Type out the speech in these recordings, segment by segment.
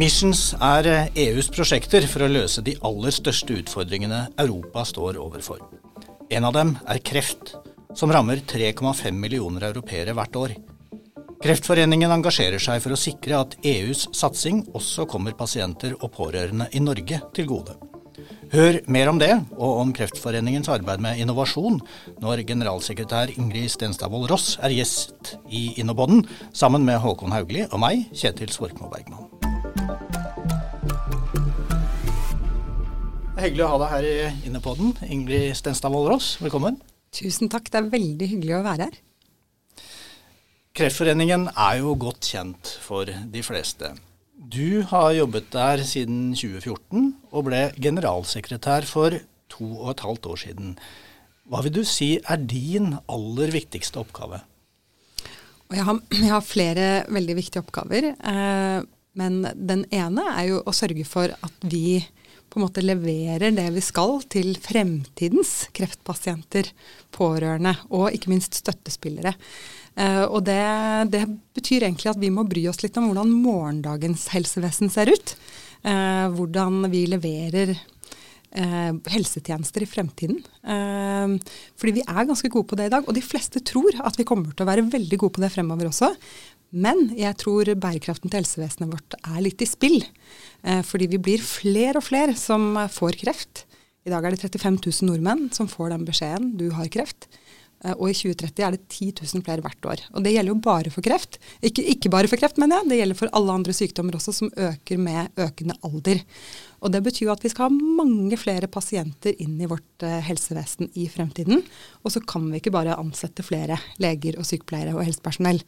Missions er EUs prosjekter for å løse de aller største utfordringene Europa står overfor. En av dem er kreft, som rammer 3,5 millioner europeere hvert år. Kreftforeningen engasjerer seg for å sikre at EUs satsing også kommer pasienter og pårørende i Norge til gode. Hør mer om det, og om Kreftforeningens arbeid med innovasjon, når generalsekretær Ingrid Stenstadvold Ross er gjest i Innopodden, sammen med Håkon Haugli og meg, Kjetil Svorkmo Bergman. Hyggelig å ha deg her i Innepodden. Ingrid Stenstad Vålerås, velkommen. Tusen takk, det er veldig hyggelig å være her. Kreftforeningen er jo godt kjent for de fleste. Du har jobbet der siden 2014, og ble generalsekretær for to og et halvt år siden. Hva vil du si er din aller viktigste oppgave? Jeg har, jeg har flere veldig viktige oppgaver. Eh, men den ene er jo å sørge for at vi på en måte leverer det vi skal til fremtidens kreftpasienter, pårørende og ikke minst støttespillere. Uh, og det, det, betyr egentlig at vi må bry oss litt om hvordan morgendagens helsevesen ser ut. Uh, hvordan vi leverer uh, helsetjenester i fremtiden. fordi vi er ganske gode på det i dag, og de fleste tror at vi kommer til å være veldig gode på det fremover også. Men jeg tror bærekraften til helsevesenet vårt er litt i spill. Eh, fordi vi blir flere og flere som får kreft. I dag er det 35 000 nordmenn som får den beskjeden du har kreft. Eh, og i 2030 er det 10 000 flere hvert år. Og det gjelder jo bare for kreft. Ikke, ikke bare for kreft, mener jeg. Det gjelder for alle andre sykdommer også, som øker med økende alder. Og det betyr jo at vi skal ha mange flere pasienter inn i vårt uh, helsevesen i fremtiden. Og så kan vi ikke bare ansette flere leger og sykepleiere og helsepersonell.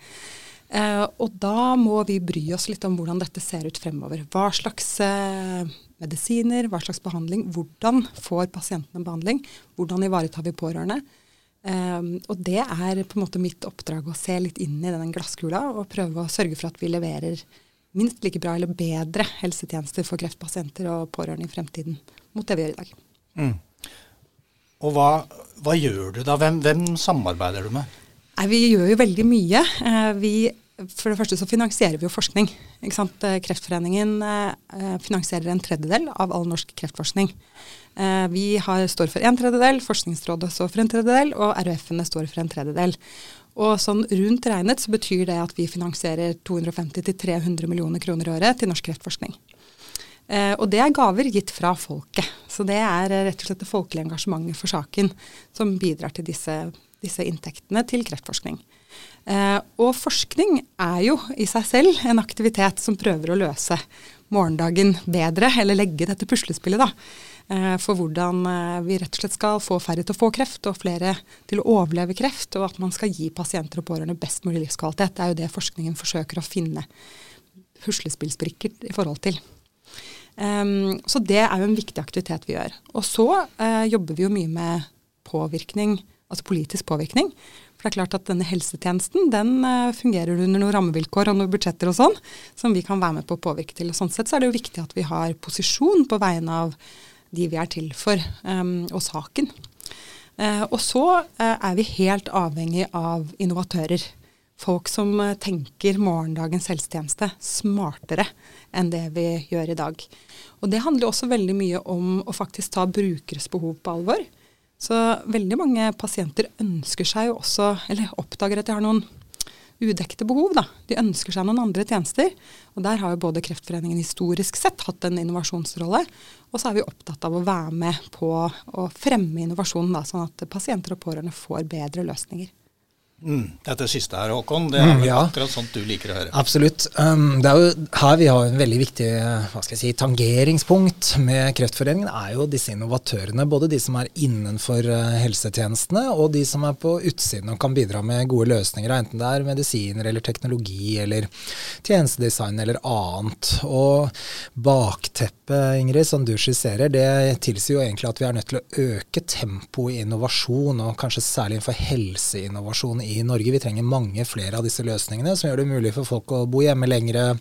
Eh, og da må vi bry oss litt om hvordan dette ser ut fremover. Hva slags eh, medisiner, hva slags behandling, hvordan får pasientene behandling, hvordan ivaretar vi pårørende. Um, og det er på en måte mitt oppdrag å se litt inn i den glasskula og prøve å sørge for at vi leverer minst like bra eller bedre helsetjenester for kreftpasienter og pårørende i fremtiden mot det vi gjør i dag. Mm. Og hva, hva, gjør du da? Hvem, hvem samarbeider du med? Nei, vi gjør jo veldig mye. Vi for det første så finansierer vi jo forskning. Eh, Kreftforeningen eh, finansierer en tredjedel av all norsk kreftforskning. Eh, vi har, står for en tredjedel, Forskningsrådet står for en tredjedel, og RUF-ene står for en tredjedel. Og sånn rundt regnet så betyr det at vi finansierer 250-300 millioner kroner i året til norsk kreftforskning. og det er gaver gitt fra folket. Så det er rett og slett det folkelige engasjementet for saken som bidrar til disse, disse inntektene til kreftforskning. Eh, og forskning er jo i seg selv en aktivitet som prøver å løse morgendagen bedre, eller legge dette puslespillet, da. Eh, for hvordan eh, vi rett og slett skal få færre til å få kreft, og flere til å overleve kreft, og at man skal gi pasienter og pårørende best mulig livskvalitet. Det er jo det forskningen forsøker å finne puslespillsbrikker i forhold til. Så det er jo en viktig aktivitet vi gjør. Og så jobber vi jo mye med påvirkning, altså politisk påvirkning. For det er klart at denne helsetjenesten den uh, fungerer under noen rammevilkår og noen budsjetter og sånn, som vi kan være med på å påvirke til. Og sånn sett så er det jo viktig at vi har posisjon på vegne av de vi er til for, um, og saken. Uh, og så uh, er vi helt avhengig av innovatører. Folk som tenker morgendagens helsetjeneste smartere enn det vi gjør i dag. Og det handler også veldig mye om å faktisk ta brukeres behov på alvor. Så veldig mange pasienter ønsker seg jo også, eller oppdager at de har noen udekte behov. Da. De ønsker seg noen andre tjenester. Og der har jo både Kreftforeningen historisk sett hatt en innovasjonsrolle. Og så er vi opptatt av å være med på å fremme innovasjonen, da, sånn at pasienter og pårørende får bedre løsninger. Mm, dette siste her, Håkon, det er mm, ja. akkurat sånt du liker å høre? Absolutt. Um, det er jo her vi har en veldig viktig hva skal jeg si, tangeringspunkt med Kreftforeningen, er jo disse innovatørene. Både de som er innenfor uh, helsetjenestene, og de som er på utsiden og kan bidra med gode løsninger, enten det er medisiner eller teknologi eller tjenestedesign eller annet. Og bakteppet, Ingrid, som du skisserer, det tilsier jo egentlig at vi er nødt til å øke tempoet i innovasjon, og kanskje særlig innenfor helseinnovasjon i Norge. Vi trenger mange flere av disse løsningene som gjør det mulig for folk å bo hjemme lengre,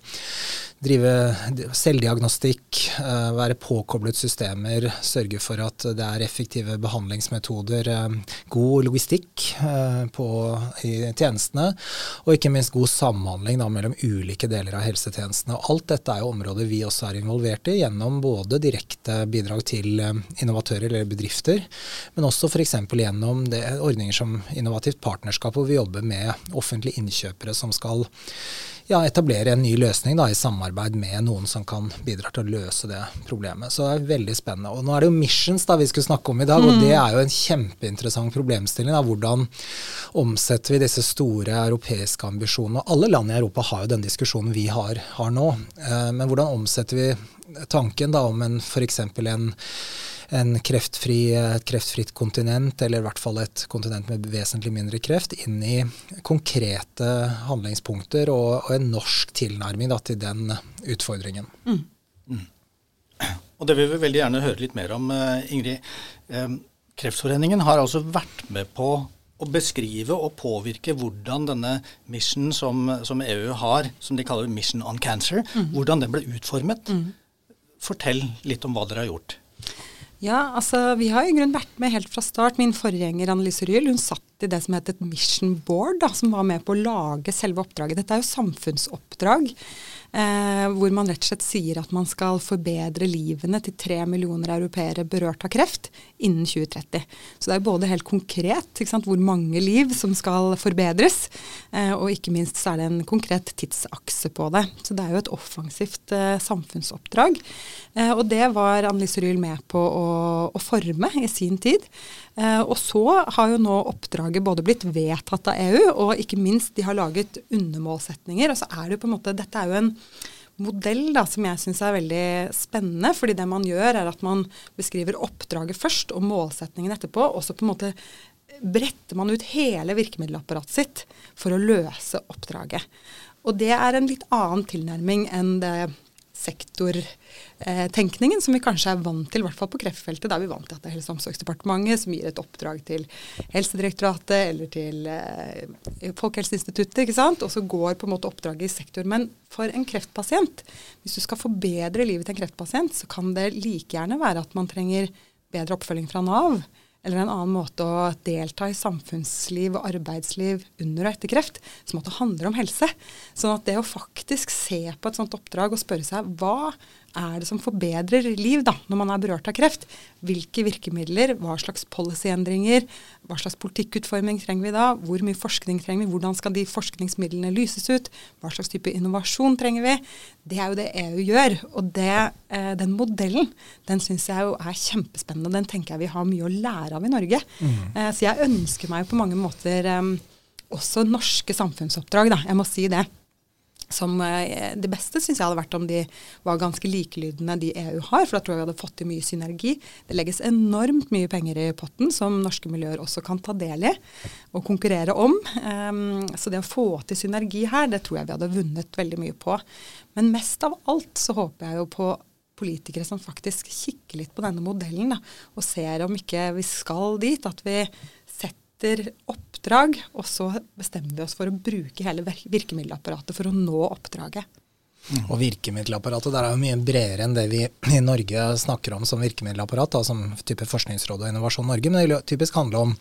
drive selvdiagnostikk, eh, være påkoblet systemer, sørge for at det er effektive behandlingsmetoder, eh, god logistikk eh, på, i tjenestene, og ikke minst god samhandling da, mellom ulike deler av helsetjenestene. Og alt dette er jo områder vi også er involvert i, gjennom både direkte bidrag til innovatører eller bedrifter, men også f.eks. gjennom det, ordninger som Innovativt partnerskap, hvor vi jobber med offentlige innkjøpere som skal ja, etablere en ny løsning da, i samarbeid med noen som kan bidra til å løse det problemet. Så det er veldig spennende. Og nå er det jo missions da vi skulle snakke om i dag, mm. og det er jo en kjempeinteressant problemstilling. Da, hvordan omsetter vi disse store europeiske ambisjonene? Alle land i Europa har jo den diskusjonen vi har, har nå. Eh, men hvordan omsetter vi tanken da om en f.eks. en en kreftfri, et kreftfritt kontinent, eller i hvert fall et kontinent med vesentlig mindre kreft, inn i konkrete handlingspunkter og, og en norsk tilnærming da, til den utfordringen. Mm. Mm. Og Det vil vi veldig gjerne høre litt mer om, eh, Ingrid. Kreftforeningen har altså vært med på å beskrive og påvirke hvordan denne mission som, som EU har, som de kaller Mission on Cancer, mm. hvordan den ble utformet. Mm. Fortell litt om hva dere har gjort. Ja, altså vi har i grunnen vært med helt fra start. Min forgjenger Annelise Ryel hun satt i det som het et mission board, da, som var med på å lage selve oppdraget. Dette er jo samfunnsoppdrag. Eh, hvor man rett og slett sier at man skal forbedre livene til tre millioner europeere berørt av kreft innen 2030. Så det er både helt konkret hvor mange liv som skal forbedres, eh, og ikke minst så er det en konkret tidsakse på det. Så det er jo et offensivt eh, samfunnsoppdrag. Eh, og det var Annelise Ryhl med på å, å forme i sin tid. Eh, og så har jo nå oppdraget både blitt vedtatt av EU, og ikke minst de har laget undermålsetninger. Og så er det jo på en måte Dette er jo en modell da, som jeg syns er veldig spennende. fordi det man gjør, er at man beskriver oppdraget først og målsetningen etterpå. Og så på en måte bretter man ut hele virkemiddelapparatet sitt for å løse oppdraget. Og det er en litt annen tilnærming enn det sektortenkningen som vi kanskje er vant til, i hvert fall på kreftfeltet. Da er vi vant til at det er Helse- og omsorgsdepartementet som gir et oppdrag til Helsedirektoratet eller til eh, Folkehelseinstituttet, ikke sant? og så går på en måte oppdraget i sektor. Men for en kreftpasient, hvis du skal forbedre livet til en kreftpasient, så kan det like gjerne være at man trenger bedre oppfølging fra Nav eller en annen måte å delta i samfunnsliv og arbeidsliv under og etter kreft, som at det handler om helse. Sånn at det å faktisk se på et sånt oppdrag og spørre seg hva er det som forbedrer liv da, når man er berørt av kreft? Hvilke virkemidler, hva slags policyendringer, hva slags politikkutforming trenger vi da? Hvor mye forskning trenger vi? Hvordan skal de forskningsmidlene lyses ut? Hva slags type innovasjon trenger vi? Det er jo det EU gjør. Og det, eh, den modellen den syns jeg jo er kjempespennende. Den tenker jeg vi har mye å lære av i Norge. Mm. Eh, så jeg ønsker meg på mange måter eh, også norske samfunnsoppdrag, da. Jeg må si det som eh, Det beste syns jeg hadde vært om de var ganske likelydende de EU har, for da tror jeg vi hadde fått til mye synergi. Det legges enormt mye penger i potten som norske miljøer også kan ta del i og konkurrere om. Um, så det å få til synergi her, det tror jeg vi hadde vunnet veldig mye på. Men mest av alt så håper jeg jo på politikere som faktisk kikker litt på denne modellen da, og ser om ikke vi skal dit. At vi etter oppdrag, og så bestemmer vi oss for å bruke hele virkemiddelapparatet for å nå oppdraget. Og virkemiddelapparatet der er jo mye bredere enn det vi i Norge snakker om som virkemiddelapparat, da, som type Forskningsrådet og Innovasjon Norge. Men det vil typisk handle om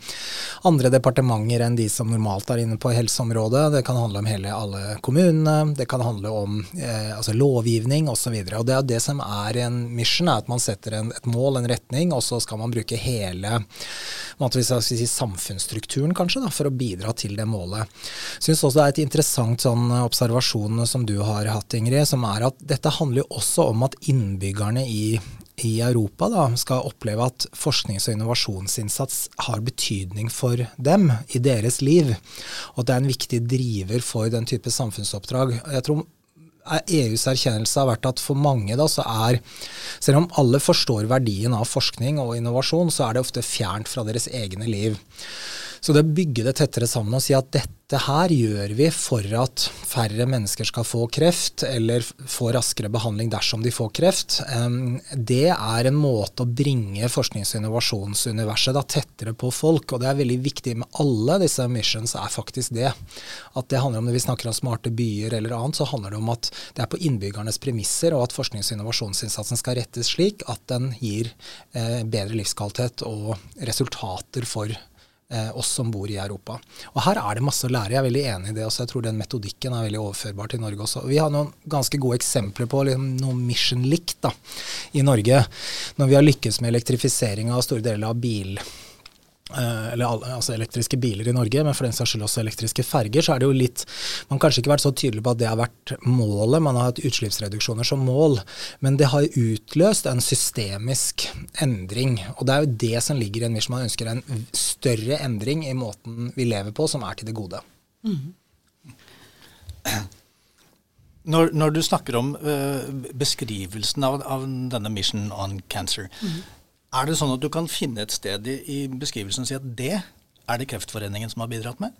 andre departementer enn de som normalt er inne på helseområdet. Det kan handle om hele alle kommunene, det kan handle om eh, altså lovgivning osv. Det er det som er en mission, er at man setter en, et mål, en retning, og så skal man bruke hele si, samfunnsstrukturen kanskje, da, for å bidra til det målet. Jeg syns også det er et interessant sånn observasjon som du har hatt, Ingrid Ingrid, som er at dette handler jo også om at innbyggerne i, i Europa da, skal oppleve at forsknings- og innovasjonsinnsats har betydning for dem i deres liv. Og at det er en viktig driver for den type samfunnsoppdrag. Jeg tror EUs erkjennelse har vært at for mange da, så er Selv om alle forstår verdien av forskning og innovasjon, så er det ofte fjernt fra deres egne liv. Så det å bygge det tettere sammen og si at dette her gjør vi for at færre mennesker skal få kreft, eller få raskere behandling dersom de får kreft, det er en måte å bringe forsknings- og innovasjonsuniverset da tettere på folk. Og det er veldig viktig med alle disse missions, er faktisk det. At det handler om når vi snakker om smarte byer eller annet, så handler det om at det er på innbyggernes premisser, og at forsknings- og innovasjonsinnsatsen skal rettes slik at den gir eh, bedre livskvalitet og resultater for oss som bor i Europa. Og Her er det masse å lære. Jeg er veldig enig i det også. Jeg tror den metodikken er veldig overførbar til Norge også. Vi har noen ganske gode eksempler på liksom, noe mission likt i Norge. Når vi har lykkes med elektrifisering av store deler av bil Eh, eller altså elektriske biler i Norge, men for den saks skyld også elektriske ferger, så er det jo litt Man har kanskje ikke vært så tydelig på at det har vært målet, man har hatt utslippsreduksjoner som mål, men det har utløst en systemisk endring. Og det er jo det som ligger i en mission. Man ønsker en større endring i måten vi lever på, som er til det gode. Mm. Når, når, du snakker om uh, beskrivelsen av, av, denne Mission on Cancer, mm. Er det sånn at du kan finne et sted i, i beskrivelsen og si at det er det Kreftforeningen som har bidratt med?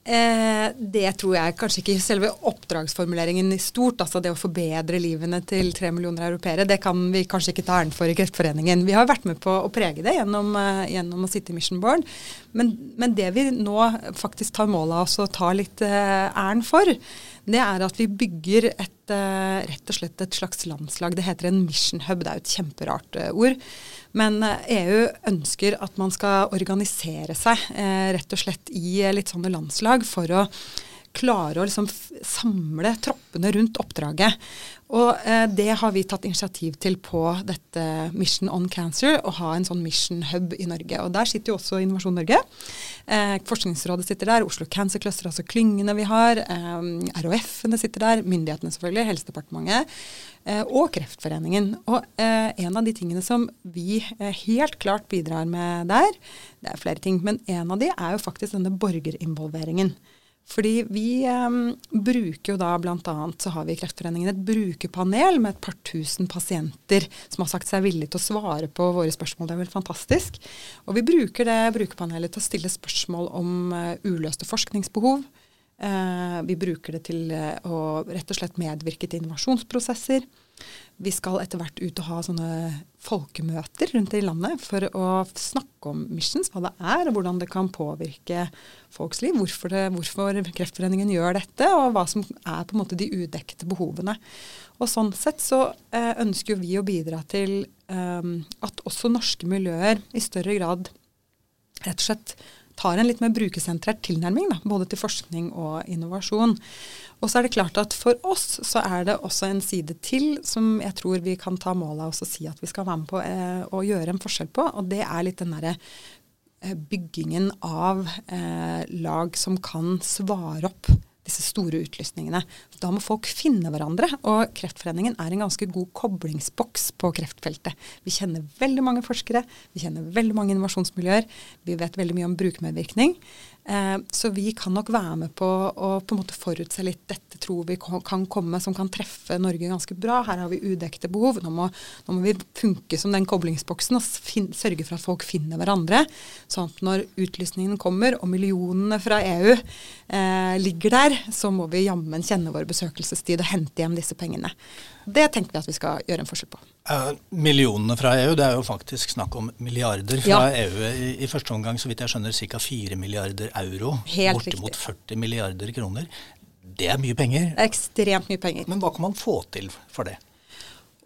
Eh, det tror jeg kanskje ikke selve oppdragsformuleringen i stort, altså det å forbedre livene til tre millioner europeere, det kan vi kanskje ikke ta æren for i Kreftforeningen. Vi har vært med på å prege det gjennom, uh, gjennom å sitte i Mission Board. Men, men, det vi nå faktisk tar mål av oss å ta litt uh, æren for, det er at vi bygger et, uh, rett og slett et slags landslag. Det heter en mission hub. Det er jo et kjemperart uh, ord. Men EU ønsker at man skal organisere seg rett og slett i litt sånne landslag for å klare å liksom samle troppene rundt oppdraget. Og eh, det har vi tatt initiativ til på dette Mission on Cancer, å ha en sånn mission hub i Norge. Og der sitter jo også Innovasjon Norge. Eh, Forskningsrådet sitter der, Oslo Cancer Cluster, altså klyngene vi har. Eh, RHF-ene sitter der, myndighetene selvfølgelig, Helsedepartementet. Eh, og Kreftforeningen. Og eh, en av de tingene som vi eh, helt klart bidrar med der, det er flere ting, men en av de er jo faktisk denne borgerinvolveringen. Fordi vi um, bruker jo da bl.a. så har vi i Kreftforeningen et brukerpanel med et par tusen pasienter som har sagt seg villige til å svare på våre spørsmål. Det er vel fantastisk. Og vi bruker det brukerpanelet til å stille spørsmål om uh, uløste forskningsbehov. Uh, vi bruker det til uh, å rett og slett medvirke til innovasjonsprosesser. Vi skal etter hvert ut og ha sånne folkemøter rundt i landet for å snakke om missions, hva det er, og hvordan det kan påvirke folks liv. Hvorfor, det, hvorfor Kreftforeningen gjør dette, og hva som er på en måte de udekte behovene. Og Sånn sett så eh, ønsker vi å bidra til eh, at også norske miljøer i større grad rett og slett tar en litt mer brukersentrert tilnærming, da, både til forskning og innovasjon. Og så er det klart at for oss så er det også en side til som jeg tror vi kan ta mål av oss og si at vi skal være med på eh, å gjøre en forskjell på, og det er litt den derre eh, byggingen av eh, lag som kan svare opp disse store utlysningene. Da må folk finne hverandre. Og Kreftforeningen er en ganske god koblingsboks på kreftfeltet. Vi kjenner veldig mange forskere, vi kjenner veldig mange innovasjonsmiljøer. Vi vet veldig mye om brukermedvirkning. Eh, så vi kan nok være med på å på en måte forutse litt dette tror vi kan komme som kan treffe Norge ganske bra. Her har vi udekte behov. Nå må, nå må vi funke som den koblingsboksen og sørge for at folk finner hverandre. Sånn at når utlysningen kommer og millionene fra EU eh, ligger der, så må vi jammen kjenne vår besøkelsestid og hente hjem disse pengene. Det tenker vi at vi skal gjøre en forskjell på. Uh, millionene fra EU, det er jo faktisk snakk om milliarder fra ja. EU. I, I, første omgang, så vidt jeg skjønner, ca. 4 milliarder euro. Helt bortimot 40 milliarder kroner. Det er mye penger. Det er ekstremt mye penger. Men hva kan man få til for det?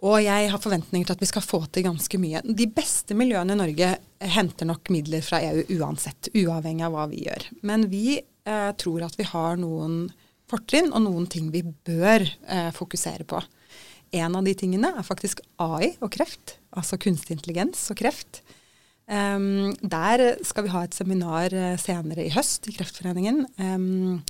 Og jeg har forventninger til at vi skal få til ganske mye. De beste miljøene i Norge henter nok midler fra EU uansett, uavhengig av hva vi gjør. Men vi eh, tror at vi har noen fortrinn og noen ting vi bør eh, fokusere på. En av de tingene er faktisk AI og kreft, altså kunstig intelligens og kreft. Um, der skal vi ha et seminar uh, senere i høst i Kreftforeningen. Um,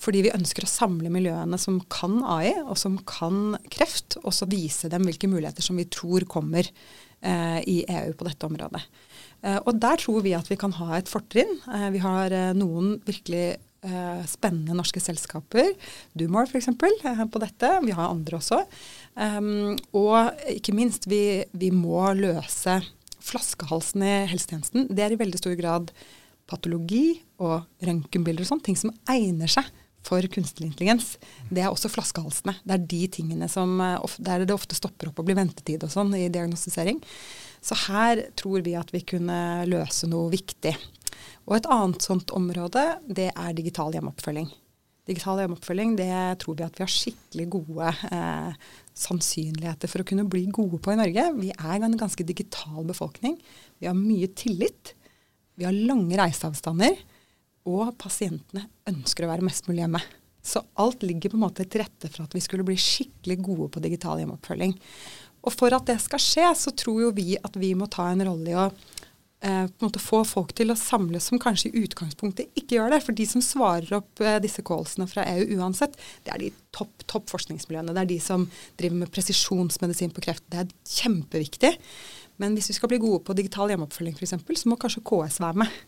fordi vi ønsker å samle miljøene som kan AI, og som kan kreft, og så vise dem hvilke muligheter som vi tror kommer uh, i EU på dette området. Uh, og der tror vi at vi kan ha et fortrinn. vi har noen virkelig eh, spennende norske selskaper. Dumor f.eks. Eh, på dette. Vi har andre også. Um, og ikke minst, vi, vi må løse flaskehalsen i helsetjenesten. Det er i veldig stor grad patologi og røntgenbilder og sånn, ting som egner seg for kunstig intelligens, det er også flaskehalsene. Det er de tingene som der det ofte stopper opp og blir ventetid og sånn i diagnostisering. Så her tror vi at vi kunne løse noe viktig. Og et annet sånt område, det er digital hjemmeoppfølging. Digital hjemmeoppfølging det tror vi at vi har skikkelig gode eh, sannsynligheter for å kunne bli gode på i Norge. Vi er en ganske digital befolkning. Vi har mye tillit. Vi har lange reiseavstander. Og pasientene ønsker å være mest mulig hjemme. Så alt ligger på en måte til rette for at vi skulle bli skikkelig gode på digital hjemmeoppfølging. Og for at det skal skje, så tror jo vi at vi må ta en rolle i å eh, på en måte få folk til å samles som kanskje i utgangspunktet ikke gjør det. For de som svarer opp eh, disse callsene fra EU uansett, det er de topp topp forskningsmiljøene. Det er de som driver med presisjonsmedisin på kreft. Det er kjempeviktig. Men hvis vi skal bli gode på digital hjemmeoppfølging f.eks., så må kanskje KS være med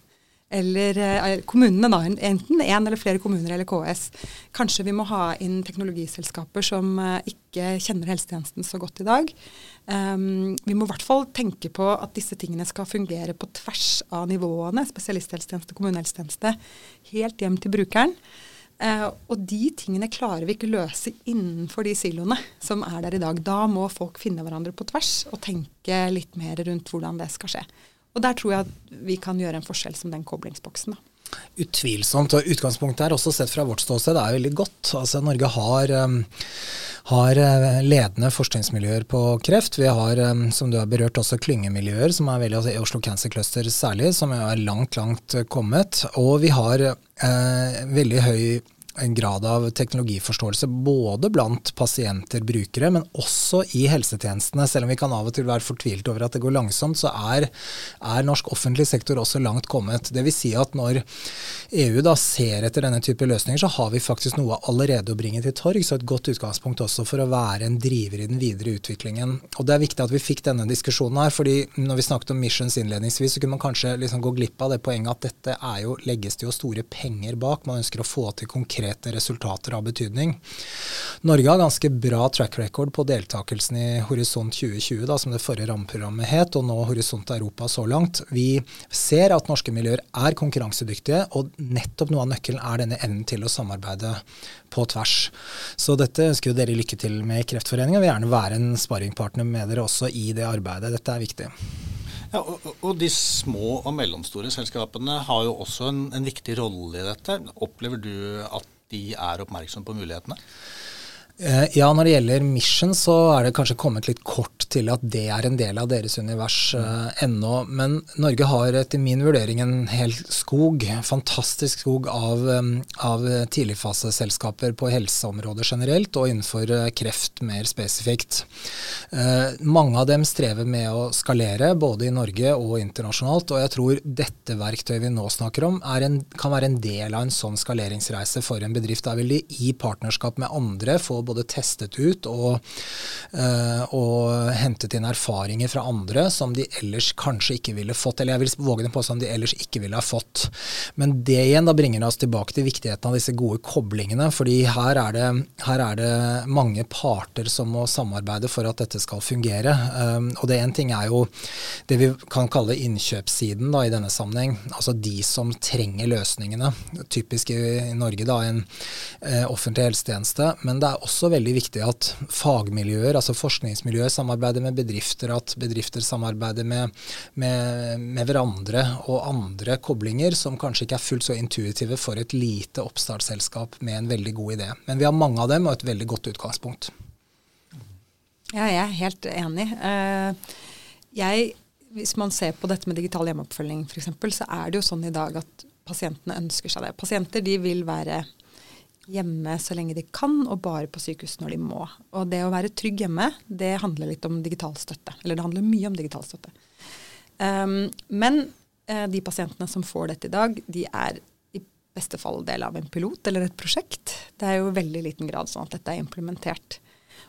eller eh, kommunene, da, enten én en eller flere kommuner eller KS. Kanskje vi må ha inn teknologiselskaper som eh, ikke kjenner helsetjenesten så godt i dag. Um, vi må i hvert fall tenke på at disse tingene skal fungere på tvers av nivåene, spesialisthelsetjeneste, kommunehelsetjeneste, helt hjem til brukeren. Uh, og de tingene klarer vi ikke løse innenfor de siloene som er der i dag. Da må folk finne hverandre på tvers og tenke litt mer rundt hvordan det skal skje. Og der tror jeg at vi kan gjøre en forskjell som den koblingsboksen. da. Utvilsomt. og Utgangspunktet er også sett fra vårt ståsted er veldig godt. Altså Norge har, um, har, uh, ledende forskningsmiljøer på kreft. Vi har, um, som du har berørt, også klyngemiljøer, som er veldig, altså Oslo Cancer Cluster særlig, som er langt, langt kommet. Og vi har uh, veldig høy en grad av teknologiforståelse både blant pasienter, brukere, men også i helsetjenestene. Selv om vi kan av og til være fortvilt over at det går langsomt, så er, er norsk offentlig sektor også langt kommet. Vil si at når EU da ser etter denne type løsninger, så har vi faktisk noe allerede å bringe til torg. Så et godt utgangspunkt også for å være en driver i den videre utviklingen. Og det er viktig at vi fikk denne diskusjonen her, fordi når vi snakket om missions innledningsvis, så kunne man kanskje liksom gå glipp av det poenget at dette er jo, legges det jo store penger bak. Man ønsker å få til konkret konkrete resultater av betydning. Norge har ganske bra track record på deltakelsen i Horisont 2020, da, som det forrige rammeprogrammet het, og nå Horisont Europa så langt. Vi ser at norske miljøer er konkurransedyktige, og nettopp noe av nøkkelen er denne evnen til å samarbeide på tvers. Så dette ønsker jo dere lykke til med i Kreftforeningen, og vil gjerne være en sparringpartner med dere også i det arbeidet. Dette er viktig. Ja, og, de små og mellomstore selskapene har jo også en, en viktig rolle i dette. Opplever du at de er oppmerksomme på mulighetene? Eh, ja, når det gjelder Mission, så er det kanskje kommet litt kort til at det er en del av deres univers uh, ennå. Men Norge har etter min vurdering en hel skog, fantastisk skog av, um, av tidligfaseselskaper på helseområdet generelt, og innenfor uh, kreft mer spesifikt. Uh, mange av dem strever med å skalere, både i Norge og internasjonalt. Og jeg tror dette verktøyet vi nå snakker om, en, kan være en del av en sånn skaleringsreise for en bedrift. Da vil de i partnerskap med andre få både testet ut og, uh, og, hentet inn erfaringer fra andre som de ellers kanskje ikke ville fått, eller jeg vil våge den påstand de ellers ikke ville ha fått. Men det igjen da bringer oss tilbake til viktigheten av disse gode koblingene, fordi her er det, her er det mange parter som må samarbeide for at dette skal fungere. Um, og det ene ting er jo det vi kan kalle innkjøpssiden da, i denne sammenheng, altså de som trenger løsningene. Typisk i, i Norge da en eh, offentlig helsetjeneste, men det er også også veldig viktig at fagmiljøer, altså forskningsmiljøer, samarbeider med bedrifter, at bedrifter samarbeider med, med, med, hverandre og andre koblinger som kanskje ikke er fullt så intuitive for et lite oppstartsselskap med en veldig god idé. Men vi har mange av dem og et veldig godt utgangspunkt. Ja, jeg er helt enig. Eh, jeg, hvis man ser på dette med digital hjemmeoppfølging f.eks., så er det jo sånn i dag at pasientene ønsker seg det. Pasienter de vil være hjemme så lenge de kan, og bare på sykehus når de må. Og det å være trygg hjemme, det handler litt om digital støtte. Eller det handler mye om digital støtte. Um, men uh, de pasientene som får dette i dag, de er i beste fall del av en pilot eller et prosjekt. Det er jo i veldig liten grad sånn at dette er implementert.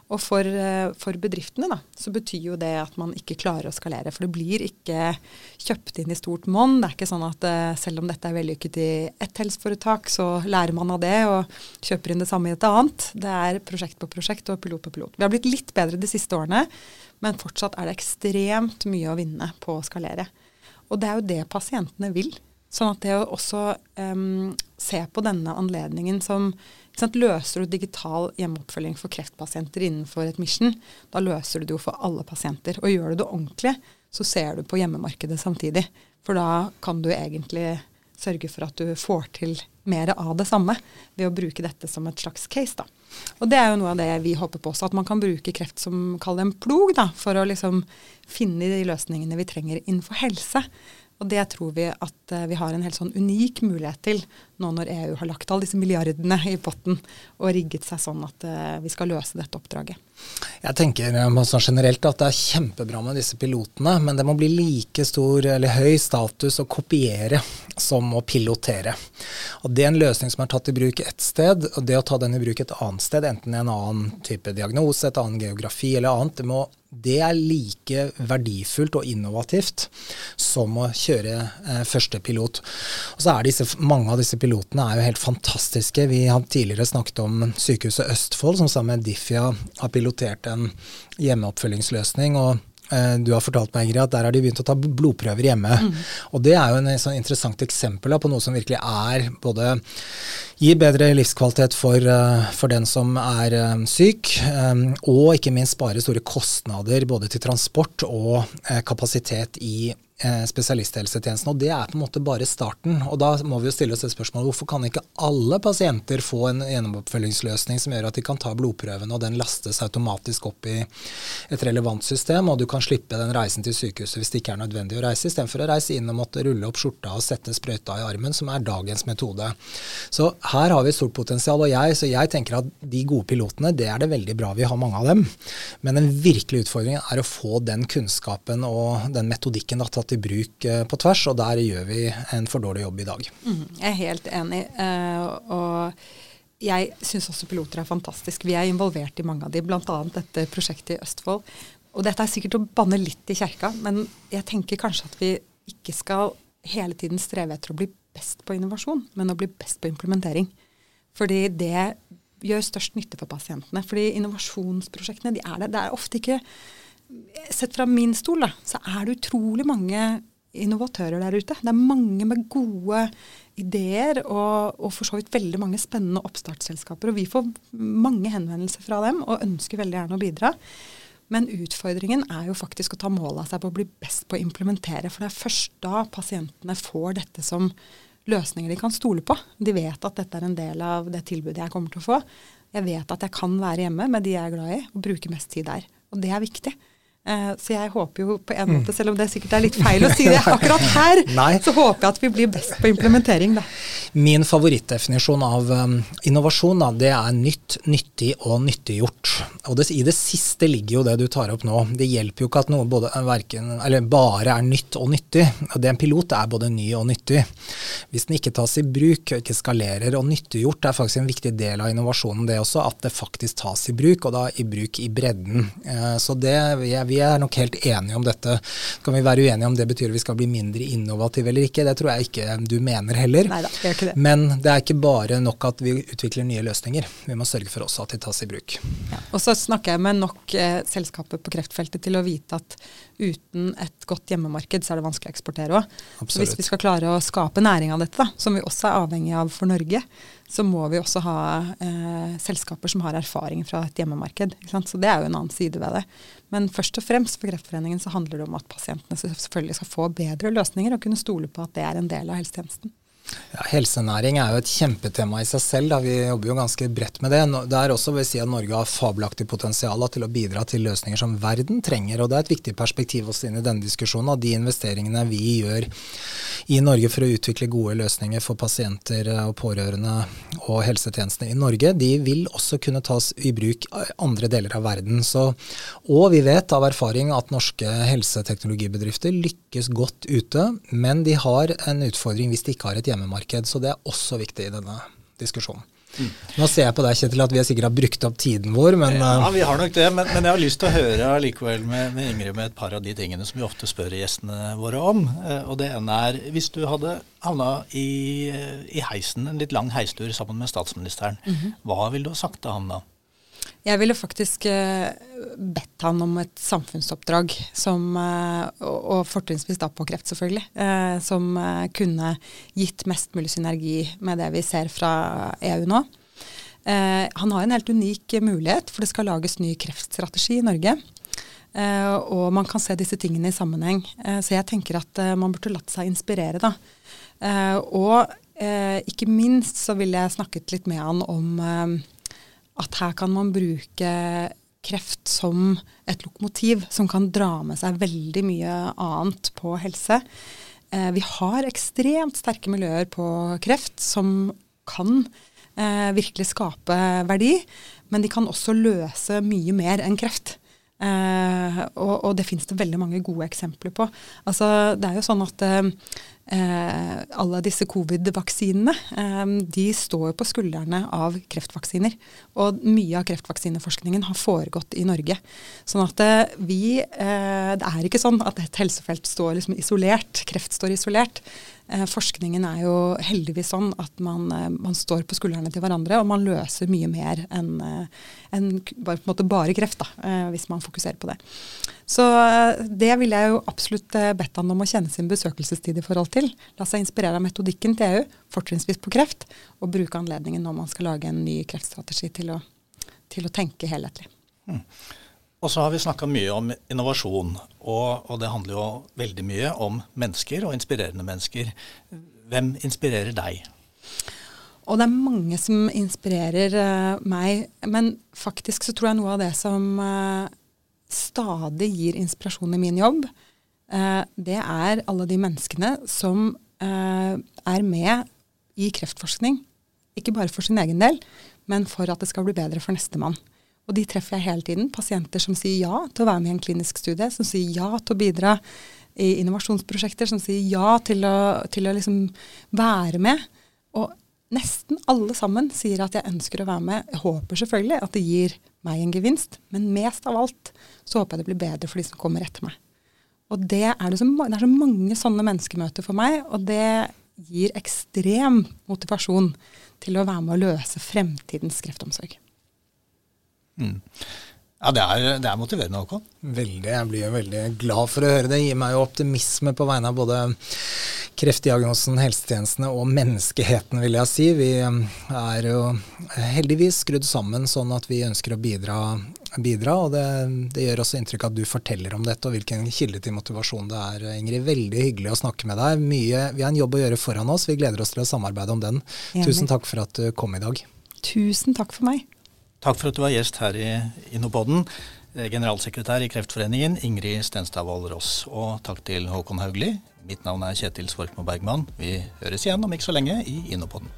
Og for, eh, for, bedriftene da, så betyr jo det at man ikke klarer å skalere. For det blir ikke kjøpt inn i stort monn. Det er ikke sånn at eh, selv om dette er vellykket i ett helseforetak, så lærer man av det og kjøper inn det samme i et annet. Det er prosjekt på prosjekt og pilot på pilot. Vi har blitt litt bedre de siste årene, men fortsatt er det ekstremt mye å vinne på å skalere. Og det er jo det pasientene vil. Sånn at det å også um, se på denne anledningen som sant, Løser du digital hjemmeoppfølging for kreftpasienter innenfor et mission, da løser du det jo for alle pasienter. Og gjør du det ordentlig, så ser du på hjemmemarkedet samtidig. For da kan du egentlig sørge for at du får til mer av det samme ved å bruke dette som et slags case. da. Og Det er jo noe av det vi håper på også, at man kan bruke kreft som kall det en plog, da, for å liksom finne de løsningene vi trenger innenfor helse. Og det tror vi at uh, vi har en helt sånn unik mulighet til nå når EU har lagt alle disse milliardene i potten og rigget seg sånn at uh, vi skal løse dette oppdraget. Jeg tenker sånn generelt at det er kjempebra med disse pilotene, men det må bli like stor eller høy status å kopiere som å pilotere. Og Det er en løsning som er tatt i bruk ett sted, og det å ta den i bruk et annet sted, enten en annen type diagnose, et annen geografi eller annet, det må det er like verdifullt og innovativt som å kjøre eh, første pilot. Og så er disse, Mange av disse pilotene er jo helt fantastiske. Vi har tidligere snakket om Sykehuset Østfold, som sammen med Diffia har pilotert en hjemmeoppfølgingsløsning. og eh, du har fortalt meg, Ingrid, at der har de begynt å ta blodprøver hjemme. Mm. Og Det er jo en sånn interessant eksempel på noe som virkelig er både gir bedre livskvalitet for, eh, for den som er syk, og ikke minst spare store kostnader både til transport og kapasitet i Eh, spesialisthelsetjenesten. Og det er på en måte bare starten. Og da må vi jo stille oss et spørsmål hvorfor kan ikke alle pasienter få en gjennomoppfølgingsløsning som gjør at de kan ta blodprøven, og den lastes automatisk opp i et relevant system, og du kan slippe den reisen til sykehuset hvis det ikke er nødvendig å reise, istedenfor å reise inn og måtte rulle opp skjorta og sette sprøyta i armen, som er dagens metode. Så her har vi stort potensial. og jeg, så jeg tenker at de gode pilotene, det er det veldig bra vi har mange av dem. Men den virkelige utfordringen er å få den kunnskapen og den metodikken da, i bruk eh, på tvers, og der gjør vi en for dårlig jobb i dag. Mm, jeg er helt enig. Uh, og jeg syns også piloter er fantastisk. Vi er involvert i mange av de, bl.a. dette prosjektet i Østfold. Og dette er sikkert å banne litt i kjerka, men jeg tenker kanskje at vi ikke skal hele tiden streve etter å bli best på innovasjon, men å bli best på implementering. Fordi det gjør størst nytte for pasientene. Fordi innovasjonsprosjektene, de er det. Det er ofte ikke Sett fra min stol, da, så er det utrolig mange innovatører der ute. Det er mange med gode ideer og, og for så vidt veldig mange spennende oppstartsselskaper. Og vi får mange henvendelser fra dem og ønsker veldig gjerne å bidra. Men utfordringen er jo faktisk å ta mål av seg på å bli best på å implementere. For det er først da pasientene får dette som løsninger de kan stole på. De vet at dette er en del av det tilbudet jeg kommer til å få. Jeg vet at jeg kan være hjemme med de jeg er glad i, og bruke mest tid der. Og det er viktig. Eh, så jeg håper jo på en måte, selv om det sikkert er litt feil å si det akkurat her, så håper jeg at vi blir best på implementering, da. Min favorittdefinisjon av um, innovasjon, da, det er nytt, nyttig og nyttiggjort. Og det, i det siste ligger jo det du tar opp nå. Det hjelper jo ikke at noe både, verken, bare er nytt og nyttig. Det en pilot er både ny og nyttig. Hvis den ikke tas i bruk og ikke skalerer, og nyttiggjort er faktisk en viktig del av innovasjonen, det også, at det faktisk tas i bruk, og da i bruk i bredden. Eh, så det, vi, vi er nok helt enige om dette. Kan vi være uenige om det betyr at vi skal bli mindre innovative eller ikke? Det tror jeg ikke du mener heller. Neida, det ikke det. Men det er ikke bare nok at vi utvikler nye løsninger. Vi må sørge for også at de tas i bruk. Ja, og så snakker jeg med nok eh, selskaper på kreftfeltet til å vite at uten et godt hjemmemarked, så er det vanskelig å eksportere òg. Hvis vi skal klare å skape næring av dette, da, som vi også er avhengig av for Norge, så må vi også ha eh, selskaper som har erfaring fra et hjemmemarked. Så det er jo en annen side ved det. Men først og fremst for Kreftforeningen så handler det om at pasientene selvfølgelig skal få bedre løsninger og kunne stole på at det er en del av helsetjenesten. Ja, helsenæring er jo et kjempetema i seg selv. Da. Vi jobber jo ganske bredt med det. Det er også vil si at Norge har fabelaktig potensial til å bidra til løsninger som verden trenger. og Det er et viktig perspektiv også inn i denne diskusjonen. At de investeringene vi gjør i Norge for å utvikle gode løsninger for pasienter og pårørende og helsetjenestene i Norge, de vil også kunne tas i bruk i andre deler av verden. Så, og vi vet av erfaring at norske helseteknologibedrifter lykkes godt ute, men de har en utfordring hvis de ikke har et hjemme hjemmemarked. Så det er også viktig i denne diskusjonen. Mm. Nå ser jeg på deg, Kjetil, at vi sikkert har brukt opp tiden vår, men Ja, eh, vi har nok det. Men, men jeg har lyst til å høre likevel med, med, Ingrid med et par av de tingene som vi ofte spør gjestene våre om. Eh, og det ene er hvis du hadde havna i, i heisen, en litt lang heistur sammen med statsministeren, mm -hmm. hva ville du ha sagt til han da? Jeg ville faktisk uh, bedt han om et samfunnsoppdrag som, uh, og, fortrinnsvis da på kreft, selvfølgelig, uh, som kunne gitt mest mulig synergi med det vi ser fra EU nå. han har en helt unik mulighet, for det skal lages ny kreftstrategi i Norge. og man kan se disse tingene i sammenheng. så jeg tenker at man burde latt seg inspirere, da. og ikke minst så ville jeg snakket litt med han om at her kan man bruke kreft som et lokomotiv som kan dra med seg veldig mye annet på helse. Eh, vi har ekstremt sterke miljøer på kreft som kan eh, virkelig skape verdi, men de kan også løse mye mer enn kreft. Eh, og, og, det finnes det veldig mange gode eksempler på. Altså, det er jo sånn at eh, alle disse covid-vaksinene eh, de står på skuldrene av kreftvaksiner. Og mye av kreftvaksineforskningen har foregått i Norge. Sånn at eh, vi eh, Det er ikke sånn at et helsefelt står liksom isolert. Kreft står isolert. Eh, forskningen er jo heldigvis sånn at man, eh, man, står på skuldrene til hverandre, og man løser mye mer enn en bare, bare, kreft, da, hvis man fokuserer på det. Så det ville jeg jo absolutt bedt han om å kjenne sin besøkelsestid i forhold til. La seg inspirere av metodikken til EU, fortrinnsvis på kreft, og bruke anledningen når man skal lage en ny kreftstrategi til å, til å tenke helhetlig. Mm. Og så har vi snakka mye om innovasjon, og, og, det handler jo veldig mye om mennesker og inspirerende mennesker. Hvem inspirerer deg? Og det er mange som inspirerer uh, meg, men faktisk så tror jeg noe av det som uh, stadig gir inspirasjon i min jobb, uh, det er alle de menneskene som er med i kreftforskning. Ikke bare for sin egen del, men for at det skal bli bedre for nestemann. Og de treffer jeg hele tiden. Pasienter som sier ja til å være med i en klinisk studie, som sier ja til å bidra i innovasjonsprosjekter, som sier ja til å, til å liksom være med. Og nesten alle sammen sier at jeg ønsker å være med. Jeg håper selvfølgelig at det gir meg en gevinst, men mest av alt så håper jeg det blir bedre for de som kommer etter meg. Og det er, det, så, det er så mange sånne menneskemøter for meg, og det gir ekstrem motivasjon til å være med å løse fremtidens kreftomsorg. Mm. Ja, det er, det er, motiverende, Håkon. Veldig. Jeg blir jo veldig glad for å høre det. Det gir meg jo optimisme på vegne av både kreftdiagnosen, helsetjenestene og menneskeheten, vil jeg si. Vi er jo heldigvis skrudd sammen sånn at vi ønsker å bidra. bidra og det, det, gjør også inntrykk at du forteller om dette, og hvilken kilde til motivasjon det er. Ingrid, veldig hyggelig å snakke med deg. Mye, vi har en jobb å gjøre foran oss. Vi gleder oss til å samarbeide om den. Enig. Tusen takk for at du kom i dag. Tusen takk for meg. Takk for at du var gjest her i Innopoden. Eh, generalsekretær i Kreftforeningen, Ingrid Stenstadvold Ross. Og takk til Håkon Haugli. Mitt navn er Kjetil Svorkmo Bergman. Vi høres igjen om ikke så lenge i Innopoden.